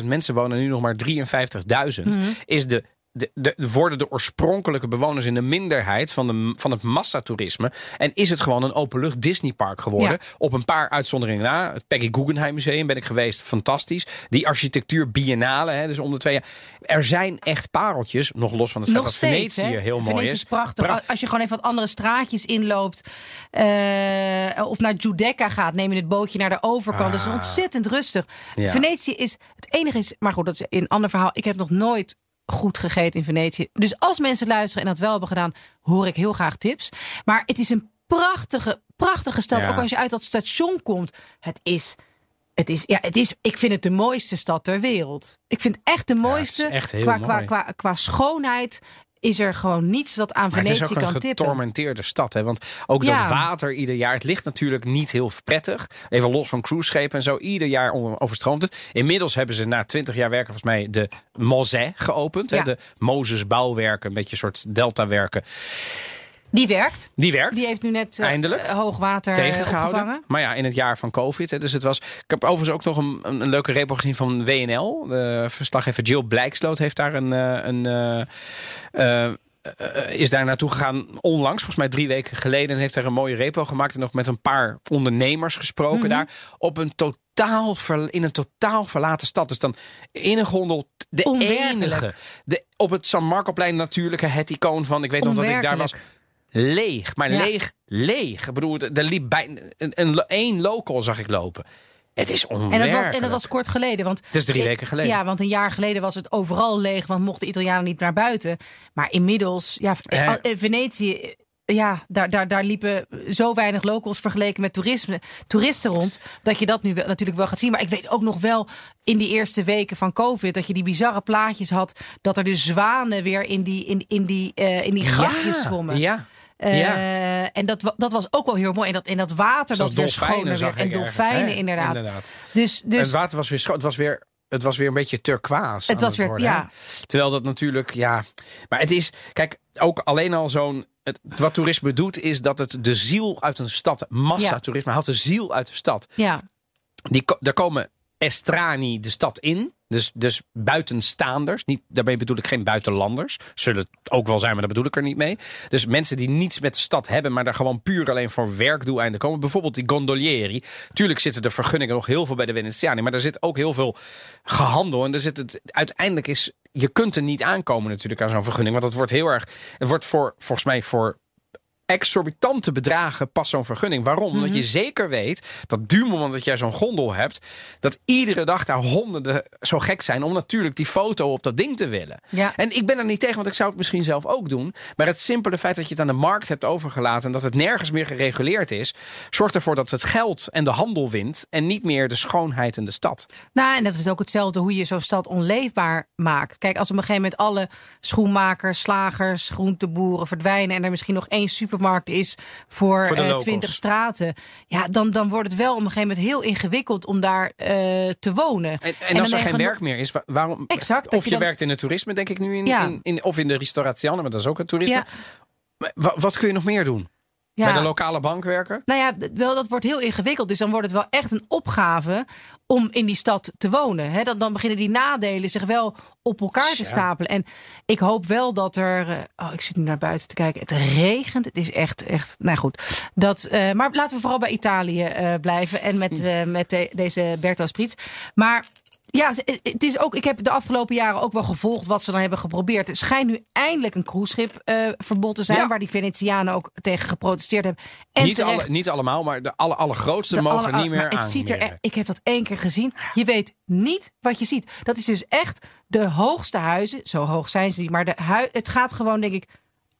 174.000 mensen wonen... en nu nog maar 53.000, Mhm. is de... De, de, worden de oorspronkelijke bewoners in de minderheid van, de, van het massatoerisme. En is het gewoon een openlucht Disneypark geworden. Ja. Op een paar uitzonderingen na. Het Peggy Guggenheim Museum ben ik geweest. Fantastisch. Die architectuur biennale. Hè, dus om de twee jaar. Er zijn echt pareltjes. Nog los van het feit dat Venetië hè? heel mooi Venetië is. is prachtig. Pra- Als je gewoon even wat andere straatjes inloopt... eh, of naar Giudecca gaat, neem je het bootje naar de overkant. Dat is ontzettend rustig. Ah. Ja. Venetië is... Het enige is... Maar goed, dat is een ander verhaal. Ik heb nog nooit goed gegeten in Venetië. Dus als mensen luisteren en dat wel hebben gedaan... hoor ik heel graag tips. Maar het is een prachtige, prachtige stad. Ja. Ook als je uit dat station komt. Het is... Het is, ja, het is, ik vind het de mooiste stad ter wereld. Ik vind het echt de mooiste. echt qua, mooi. qua, qua, qua schoonheid is er gewoon niets wat aan Maar het is Venetië ook een kan tippen. getormenteerde stad. Hè? Want ook Ja. dat water ieder jaar. Het ligt natuurlijk niet heel prettig. Even los van cruiseschepen en zo. Ieder jaar overstroomt het. Inmiddels hebben ze na twintig jaar werken volgens mij de Mosè geopend. Hè? Ja. De Mozes bouwwerken. Een beetje een soort deltawerken. Die werkt. Die werkt. Die heeft nu net eh, Eindelijk. eh, hoogwater eh, tegengehouden. opgevangen. Maar ja, in het jaar van COVID. Hè, dus het was. Ik heb overigens ook nog een, een, leuke repo gezien van WNL. De verslaggever Jill Blijksloot heeft daar een. een is daar naartoe gegaan onlangs, volgens mij drie weken geleden. En heeft daar een mooie repo gemaakt. En nog met een paar ondernemers gesproken Mhm. daar. Op een totaal ver- in een totaal verlaten stad. Dus dan in een gondel. De enige. De, op het San Marcoplein natuurlijke. Het icoon van. Ik weet nog dat ik daar was. Leeg, maar Ja. leeg, leeg. Ik bedoel, er liep bijna een, een, één local zag ik lopen. Het is En onwerkelijk. dat, was, en dat was kort geleden. Want, Het is drie weken geleden. Ja, want een jaar geleden was het overal leeg, want mochten Italianen niet naar buiten. Maar inmiddels, ja, eh, eh, Venetië, eh, ja, daar, daar, daar liepen zo weinig locals vergeleken met toerisme, toeristen rond. Dat je dat nu wel, natuurlijk wel gaat zien. Maar ik weet ook nog wel in die eerste weken van COVID dat je die bizarre plaatjes had. Dat er de zwanen weer in die, in, in die, eh, in die grafjes zwommen. Ja. Eh, ja. En dat, dat was ook wel heel mooi. En dat, en dat water dat weer schoner werd. En ergens. dolfijnen inderdaad. inderdaad. Dus, En dus het water was weer schoon. Het was weer, het was weer een beetje turquoise. Het was weer- worden, ja. hè? Terwijl dat natuurlijk, ja. Maar het is, kijk, ook alleen al zo'n. Het, wat toerisme doet, is dat het de ziel uit een stad, massatoerisme, haalt de ziel uit de stad. ja. Die, daar komen estrani de stad in. Dus, dus buitenstaanders. Niet, daarmee bedoel ik geen buitenlanders. Zullen het ook wel zijn, maar daar bedoel ik er niet mee. Dus mensen die niets met de stad hebben, maar daar gewoon puur alleen voor werkdoeleinden komen. Bijvoorbeeld die gondolieri. Tuurlijk zitten de vergunningen nog heel veel bij de Venetiani. Maar er zit ook heel veel gehandel. En er zit het, uiteindelijk is. Je kunt er niet aankomen natuurlijk aan zo'n vergunning. Want dat wordt heel erg. Het wordt voor, volgens mij voor exorbitante bedragen pas zo'n vergunning. Waarom? Omdat Mhm. je zeker weet dat du moment dat jij zo'n gondel hebt, dat iedere dag daar honderden zo gek zijn om natuurlijk die foto op dat ding te willen. Ja. En ik ben er niet tegen, want ik zou het misschien zelf ook doen. Maar het simpele feit dat je het aan de markt hebt overgelaten en dat het nergens meer gereguleerd is, zorgt ervoor dat het geld en de handel wint en niet meer de schoonheid en de stad. Nou, en dat is ook hetzelfde hoe je zo'n stad onleefbaar maakt. Kijk, als op een gegeven moment alle schoenmakers, slagers, groenteboeren verdwijnen en er misschien nog één supermarkt is voor, Voor de eh, locals. 20 straten, ja, dan, dan wordt het wel op een gegeven moment heel ingewikkeld om daar eh, te wonen. En, en, als er geen werk meer is, wa- waarom? Exact, Of je dan- werkt in het toerisme, denk ik nu, in, Ja. in, in- of in de restauratie, maar dat is ook het toerisme. Ja. Wat kun je nog meer doen? Ja. Bij de lokale bank werken? Nou ja, wel, dat wordt heel ingewikkeld. Dus dan wordt het wel echt een opgave om in die stad te wonen. He, dan, dan beginnen die nadelen zich wel op elkaar te stapelen. En ik hoop wel dat er. eh, Oh, ik zit nu naar buiten te kijken. Het regent. Het is echt, echt. Nou goed. Dat, eh, maar laten we vooral bij Italië eh, blijven. En met, Hm. met de- deze Berto Spritz. Maar. Ja, ze- het is ook. Ik heb de afgelopen jaren ook wel gevolgd wat ze dan hebben geprobeerd. Het schijnt nu eindelijk een cruiseschipverbod te zijn, Ja. waar die Venetianen ook tegen geprotesteerd hebben. En niet, terecht. alle, niet allemaal, maar de alle, allergrootste De mogen alle- niet meer maar het ziet er, e- Ik heb dat één keer gezien. Je weet niet wat je ziet. Dat is dus echt de hoogste huizen. Zo hoog zijn ze niet. Maar de hui, het gaat gewoon, denk ik,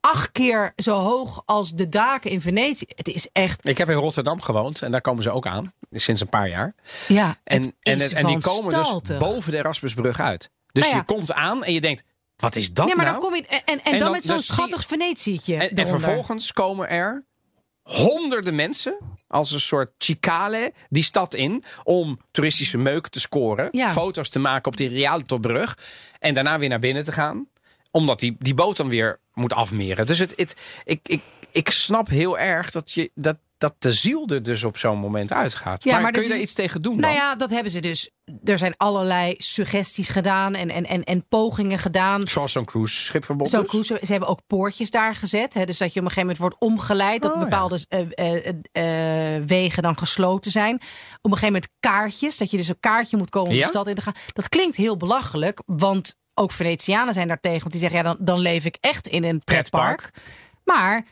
acht keer zo hoog als de daken in Venetië. Het is echt. Ik heb in Rotterdam gewoond en daar komen ze ook aan. Sinds een paar jaar. Ja, En, het en, en die komen dus boven de Erasmusbrug uit. Dus Nou ja. je komt aan en je denkt, wat is dat Ja, maar nou? dan kom je. En, en, dan, dan- met zo'n schattig Venetietje. En, en vervolgens komen er honderden mensen als een soort chicale die stad in om toeristische meuk te scoren, Ja. foto's te maken op die Rialtobrug en daarna weer naar binnen te gaan, omdat die, die boot dan weer moet afmeren. Dus het, het, ik, ik, ik snap heel erg dat, je, dat, dat de ziel er dus op zo'n moment uitgaat. Ja, maar, maar kun dit je daar is- iets tegen doen Nou dan? ja, dat hebben ze dus. Er zijn allerlei suggesties gedaan en, en, en, en pogingen gedaan. Zoals zo'n cruise schipverbod Zo dus? cruise, ze hebben ook poortjes daar gezet. Hè, dus dat je op een gegeven moment wordt omgeleid. Dat Oh, ja. bepaalde eh, eh, eh, wegen dan gesloten zijn. Op een gegeven moment kaartjes. Dat je dus een kaartje moet komen om Ja? de stad in te gaan. Dat klinkt heel belachelijk. Want ook Venetianen zijn daar tegen. Want die zeggen, ja, dan, dan leef ik echt in een pretpark. Pretpark. Maar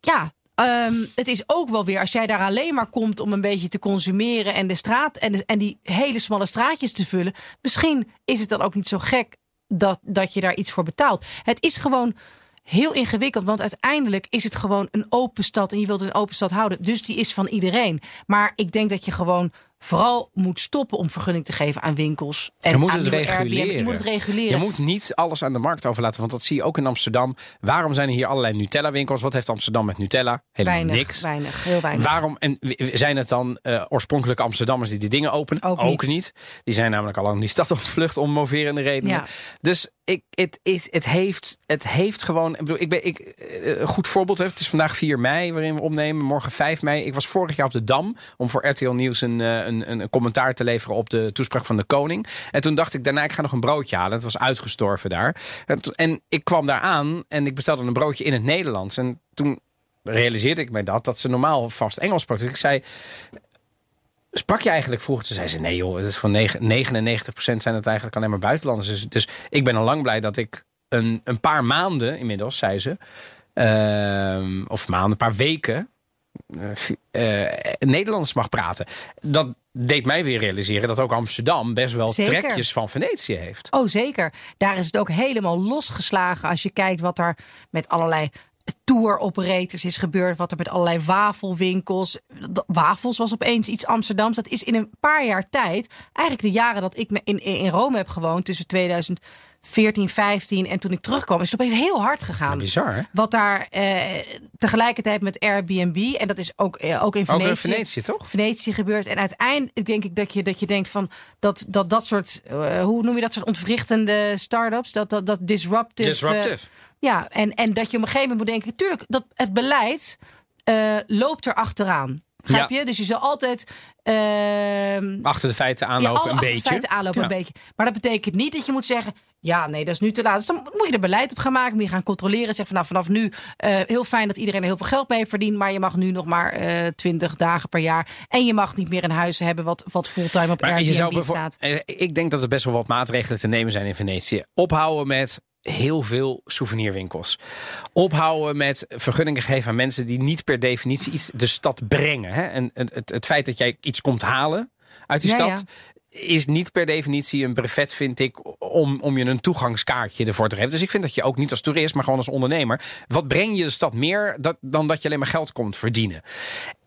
ja, ehm, het is ook wel weer als jij daar alleen maar komt om een beetje te consumeren en de straat en, de- en die hele smalle straatjes te vullen. Misschien is het dan ook niet zo gek dat, dat je daar iets voor betaalt. Het is gewoon heel ingewikkeld, want uiteindelijk is het gewoon een open stad en je wilt een open stad houden. Dus die is van iedereen. Maar ik denk dat je gewoon vooral moet stoppen om vergunning te geven aan winkels. En Je moet aan het Airbnb. reguleren. Je moet het reguleren. Je moet niet alles aan de markt overlaten, want dat zie je ook in Amsterdam. Waarom zijn er hier allerlei Nutella-winkels? Wat heeft Amsterdam met Nutella? Helemaal weinig, niks. weinig, heel weinig. Waarom en zijn het dan eh, oorspronkelijke Amsterdammers die die dingen openen? Ook niet. Die zijn namelijk al lang die stad *laughs* ontvlucht om moverende redenen. Ja. Dus ik, het, is, het, heeft, het heeft gewoon. Ik bedoel, ik ben, ik, eh, een goed voorbeeld. Het is vandaag 4 mei waarin we opnemen. Morgen 5 mei. Ik was vorig jaar op de Dam om voor RTL Nieuws een, eh, een, een, een commentaar te leveren op de toespraak van de koning. En toen dacht ik daarna, ik ga nog een broodje halen. Het was uitgestorven daar. En, en ik kwam daar aan en ik bestelde een broodje in het Nederlands. En toen realiseerde ik mij dat, dat ze normaal vast Engels sprak. Dus ik zei, sprak je eigenlijk vroeger? Toen zei ze, nee joh, het is van negen- 99% zijn het eigenlijk alleen maar buitenlanders. Dus, dus ik ben al lang blij dat ik een, een paar maanden inmiddels, zei ze, ehm, of maanden, een paar weken, eh, eh, Nederlands mag praten. Dat deed mij weer realiseren dat ook Amsterdam best wel Zeker. trekjes van Venetië heeft. Oh, zeker. Daar is het ook helemaal losgeslagen als je kijkt wat er met allerlei tour operators is gebeurd. Wat er met allerlei wafelwinkels. Wafels was opeens iets Amsterdams. Dat is in een paar jaar tijd, eigenlijk de jaren dat ik me in, in Rome heb gewoond, tussen 2014, 15 en toen ik terugkwam, is het opeens heel hard gegaan. Bizar, hè? Wat daar eh, tegelijkertijd met Airbnb, en dat is ook, eh, ook in Ook Venetië. in Venetië, toch? Venetië gebeurt. En uiteindelijk denk ik dat je, dat je denkt van dat dat, dat soort, eh, hoe noem je dat soort ontwrichtende start-ups, dat, dat, dat disruptive. Disruptive. eh, ja, en, en dat je op een gegeven moment moet denken, natuurlijk, dat het beleid eh, loopt er achteraan. Begrijp Ja. je? Dus je zal altijd. ehm, Achter de feiten aanlopen een beetje. feiten aanlopen Ja. een beetje. Maar dat betekent niet dat je moet zeggen. Ja, nee, dat is nu te laat. Dus dan moet je er beleid op gaan maken. Moet je gaan controleren. Zeg van nou, vanaf nu eh, heel fijn dat iedereen er heel veel geld mee verdient. Maar je mag nu nog maar eh 20 dagen per jaar. En je mag niet meer een huis hebben wat, wat fulltime op Maar Airbnb je zou bijvo- staat. Ik denk dat er best wel wat maatregelen te nemen zijn in Venetië. Ophouden met heel veel souvenirwinkels. Ophouden met vergunningen geven aan mensen die niet per definitie iets de stad brengen. Hè? En het, het, het feit dat jij iets komt halen uit die Ja, stad. Is niet per definitie een brevet, vind ik, om, om je een toegangskaartje ervoor te geven. Dus ik vind dat je ook niet als toerist, maar gewoon als ondernemer. Wat breng je de stad meer dat, dan dat je alleen maar geld komt verdienen?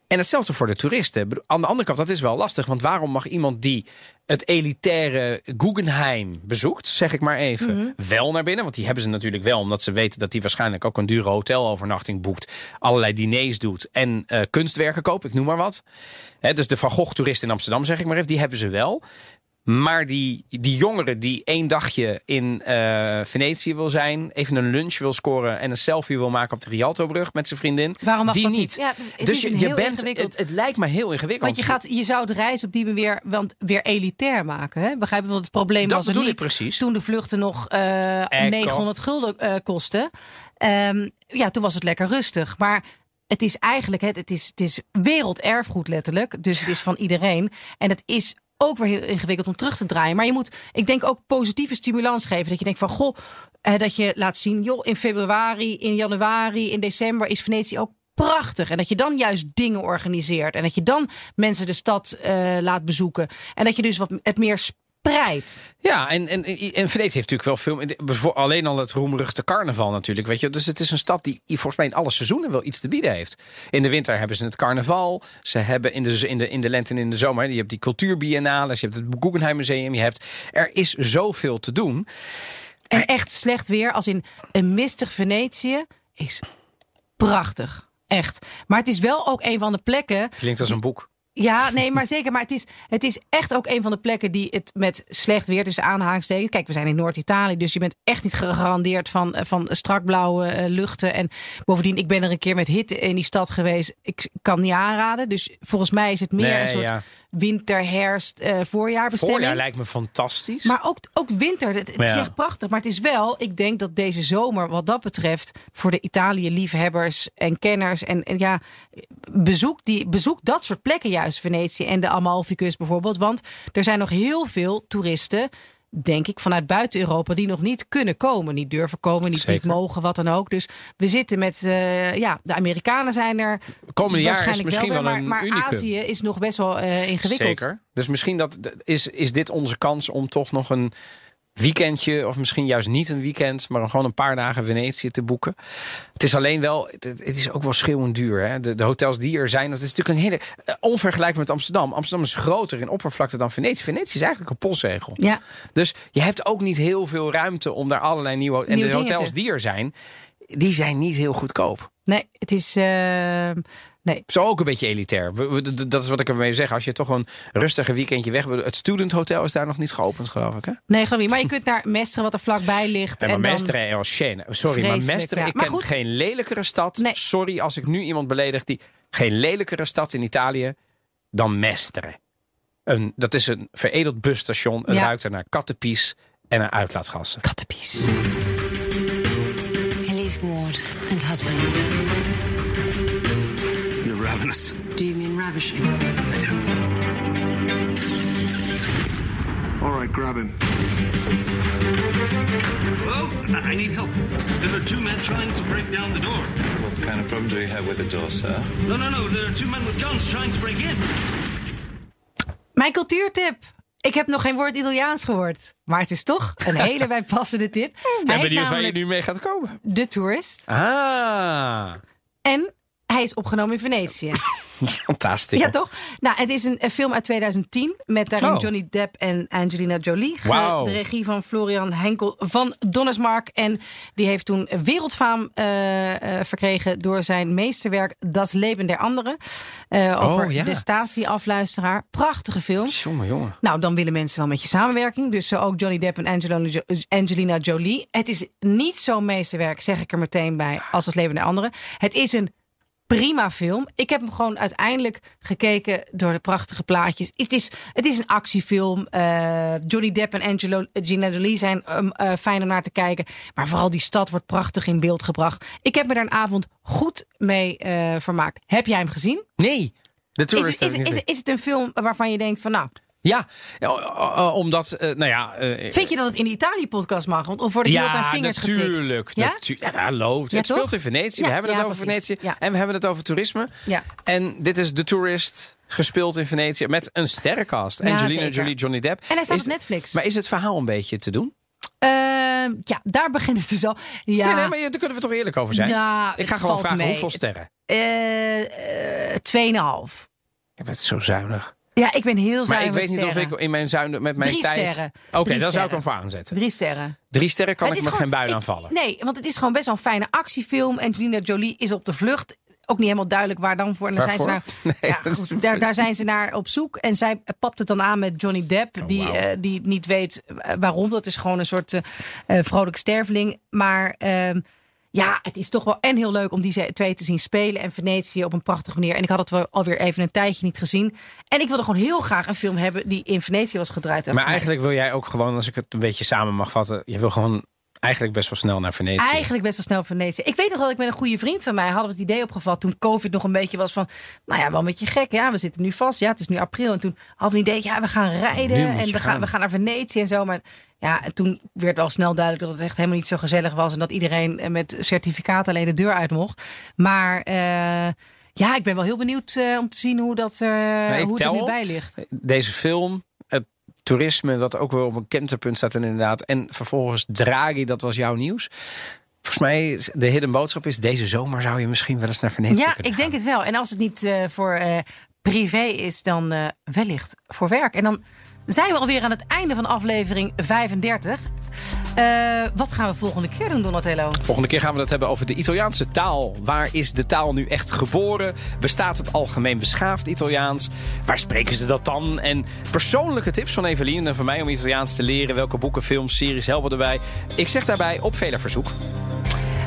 En hetzelfde voor de toeristen. Aan de andere kant, dat is wel lastig. Want waarom mag iemand die het elitaire Guggenheim bezoekt, zeg ik maar even, wel naar binnen? Want die hebben ze natuurlijk wel, omdat ze weten dat die waarschijnlijk ook een dure hotelovernachting boekt, allerlei diners doet en eh, kunstwerken koopt, ik noem maar wat. Dus de Van Gogh toerist in Amsterdam, zeg ik maar even, die hebben ze wel. Maar die, die jongere die één dagje in eh, Venetië wil zijn, even een lunch wil scoren en een selfie wil maken op de Rialtobrug met zijn vriendin, Waarom mag die dat niet. Ja, dus je, je bent, het, het lijkt me heel ingewikkeld. Want je, gaat, je zou de reis op die manier want weer elitair maken. Hè? Begrijp je? Want het probleem Dat was bedoel ik niet precies. toen de vluchten nog eh, Ecco. 900 gulden eh, kosten. Ehm, ja, toen was het lekker rustig. Maar het is eigenlijk het, het, is, het is werelderfgoed letterlijk. Dus het is van iedereen. En het is ook weer heel ingewikkeld om terug te draaien. Maar je moet, ik denk ook positieve stimulans geven. Dat je denkt van, goh, dat je laat zien, joh, in februari, in januari, in december is Venetië ook prachtig. En dat je dan juist dingen organiseert. En dat je dan mensen de stad eh, laat bezoeken. En dat je dus wat het meer spreidt. Ja, en, en, en Venetië heeft natuurlijk wel veel. Alleen al het roemruchte carnaval natuurlijk. Weet je. Dus het is een stad die volgens mij in alle seizoenen wel iets te bieden heeft. In de winter hebben ze het carnaval. Ze hebben in de, in de, in de lente en in de zomer. Je hebt die cultuurbiennales. Je hebt het Guggenheim Museum. Je hebt, er is zoveel te doen. En echt slecht weer, als in een mistig Venetië, is prachtig. Echt. Maar het is wel ook een van de plekken. Klinkt als een boek. Ja, nee, maar zeker. Maar het is, het is echt ook een van de plekken die het met slecht weer, dus aanhalingstekens. Kijk, we zijn in Noord-Italië, dus je bent echt niet gegarandeerd van, van strakblauwe eh, luchten. En bovendien, ik ben er een keer met hitte in die stad geweest. Ik kan niet aanraden. Dus volgens mij is het meer Nee, een soort ja. Winter, herfst, eh voorjaarbestemming. Voorjaar lijkt me fantastisch. Maar ook, ook winter, het, het is echt prachtig. Maar het is wel, ik denk dat deze zomer wat dat betreft... voor de Italië-liefhebbers en kenners... en, en ja, bezoek, die, bezoek dat soort plekken juist. Venetië en de Amalfi-kust bijvoorbeeld. Want er zijn nog heel veel toeristen... Denk ik vanuit buiten Europa die nog niet kunnen komen, niet durven komen, niet, mogen, wat dan ook. Dus we zitten met, eh, ja, de Amerikanen zijn er. Komende jaar is misschien wel, een maar, maar. Azië is nog best wel eh, ingewikkeld. Zeker. Dus misschien dat, is, is dit onze kans om toch nog een weekendje, of misschien juist niet een weekend, maar gewoon een paar dagen Venetië te boeken. Het is alleen wel, het, het is ook wel schreeuwend duur. Hè? De, de hotels die er zijn, dat is natuurlijk een hele eh, onvergelijkbaar met Amsterdam. Amsterdam is groter in oppervlakte dan Venetië. Venetië is eigenlijk een postzegel. Ja, Dus je hebt ook niet heel veel ruimte om daar allerlei nieuwe. En Nieuwe de hotels te- die er zijn, die zijn niet heel goedkoop. nee, het is. eh, nee, Zo ook een beetje elitair. Dat is wat ik ermee zeg. Als je toch een rustige weekendje weg wil. Het Student Hotel is daar nog niet geopend, geloof ik. Hè? Nee, geloof niet. Maar je kunt naar Mestre, wat er vlakbij ligt. Nee, maar en dan... Mestre en Scène. Sorry, maar Mestre, ja. ik Maar ken goed. geen lelijkere stad. Nee. Sorry als ik nu iemand beledig die... Geen lelijkere stad in Italië dan Mestre. Een, dat is een veredeld busstation. Het Ja. ruikt er naar kattenpies en naar uitlaatgassen. Kattenpies. Elise Ward and husband. Ravenous. Do you mean ravishing? I do. All right, grab him. Hello? I need help. There are two men trying to break down the door. What kind of problem do you have with the door, sir? No, no, no. There are two men with guns trying to break in. Mijn cultuurtip. Ik heb nog geen woord Italiaans gehoord. Maar het is toch een *laughs* hele bijpassende tip. Ik ben benieuwd waar je nu mee gaat komen. The Tourist. Ah, En hij is opgenomen in Venetië. *laughs* fantastisch. Ja, toch? Nou, het is een, film uit 2010 met daarin Oh. Johnny Depp en Angelina Jolie. Wauw. De regie van Florian Henkel van Donnersmark. En die heeft toen wereldfaam eh, eh, verkregen door zijn meesterwerk Das Leben der Anderen. Eh, over Oh, ja. de Stasi-afluisteraar. Prachtige film. Jongen, jongen. Nou, dan willen mensen wel met je samenwerking. Dus eh, ook Johnny Depp en Angelina, Jo- Angelina Jolie. Het is niet zo'n meesterwerk, zeg ik er meteen bij, als Het Leven der Anderen. Het is een prima film. Ik heb hem gewoon uiteindelijk gekeken door de prachtige plaatjes. Het is, het is een actiefilm. Eh, Johnny Depp en Angelo, Gina Jolie zijn um, eh, fijn om naar te kijken. Maar vooral die stad wordt prachtig in beeld gebracht. Ik heb me daar een avond goed mee eh, vermaakt. Heb jij hem gezien? Nee, de Is, is, is, is, is het een film waarvan je denkt van nou... Ja, o- o- omdat, eh, nou ja... eh, Vind je dat het in de Italië-podcast mag? Want of worden op mijn vingers natuurlijk. getikt? Ja? Natu- ja, hallo. Ja, het toch? speelt in Venetië. Ja, we hebben het over precies. Venetië. En we hebben het over toerisme. Ja. En dit is The Tourist, gespeeld in Venetië. Met een sterrencast. Angelina. Jolie, Johnny Depp. En hij staat Is- op Netflix. Maar is het verhaal een beetje te doen? Ehm, ja, daar begint het dus al. Ja, Nee, nee, maar je- daar kunnen we toch eerlijk over zijn? Nou, Ik ga gewoon vragen mee. hoeveel sterren. Eh, eh, Tweeënhalf. Je bent zo zuinig. Ja, ik ben heel Maar zuinig ik weet niet of ik in mijn zuinig met mijn Drie tijd... sterren. Oké, Drie dan zou ik hem voor aanzetten. Drie sterren. Drie sterren kan ik me gewoon- geen bui ik- aanvallen. Nee, want het is gewoon best wel een fijne actiefilm. Angelina Jolie is op de vlucht. Ook niet helemaal duidelijk waar dan voor. En daar zijn ze naar, *laughs* Nee, ja, goed, daar, daar zijn ze naar op zoek. En zij papt het dan aan met Johnny Depp. die, wauw. eh, die niet weet eh, waarom. Dat is gewoon een soort eh eh, vrolijk sterveling. Maar ehm, ja, het is toch wel en heel leuk om die twee te zien spelen. En Venetië op een prachtige manier. En ik had het wel alweer even een tijdje niet gezien. En ik wilde gewoon heel graag een film hebben die in Venetië was gedraaid. Maar eigenlijk wil jij ook gewoon, als ik het een beetje samen mag vatten... je wil gewoon eigenlijk best wel snel naar Venetië. Eigenlijk best wel snel Venetië. Ik weet nog wel, ik ben een goede vriend van mij. Hadden we het idee opgevat toen COVID nog een beetje was van... Nou ja, wel een beetje gek. Ja, we zitten nu vast. Ja, het is nu april. En toen hadden we een idee, ja, we gaan rijden. En we gaan, gaan. we gaan naar Venetië en zo. Maar ja, en toen werd wel snel duidelijk dat het echt helemaal niet zo gezellig was. En dat iedereen eh, met certificaat alleen de deur uit mocht. Maar... eh, ja, ik ben wel heel benieuwd eh, om te zien hoe, dat, ik hoe het er nu bij ligt. Deze film, het toerisme, dat ook wel op een kenterpunt staat en inderdaad. En vervolgens Draghi, dat was jouw nieuws. Volgens mij, is de hidden boodschap is... deze zomer zou je misschien wel eens naar Venetië Ja, ik denk het wel. En als het niet eh, voor eh, privé is, dan eh, wellicht voor werk. En dan zijn we alweer aan het einde van aflevering 35. Eh, wat gaan we volgende keer doen, Donatello? Volgende keer gaan we het hebben over de Italiaanse taal. Waar is de taal nu echt geboren? Bestaat het algemeen beschaafd Italiaans? Waar spreken ze dat dan? En persoonlijke tips van Evelien en van mij om Italiaans te leren. Welke boeken, films, series helpen erbij? Ik zeg daarbij op vele verzoek.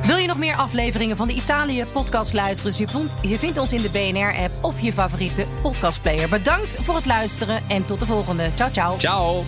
Wil je nog meer afleveringen van de Italië podcast luisteren? Je, vond, je vindt ons in de BNR-app of je favoriete podcastplayer. Bedankt voor het luisteren en tot de volgende. Ciao, ciao. Ciao!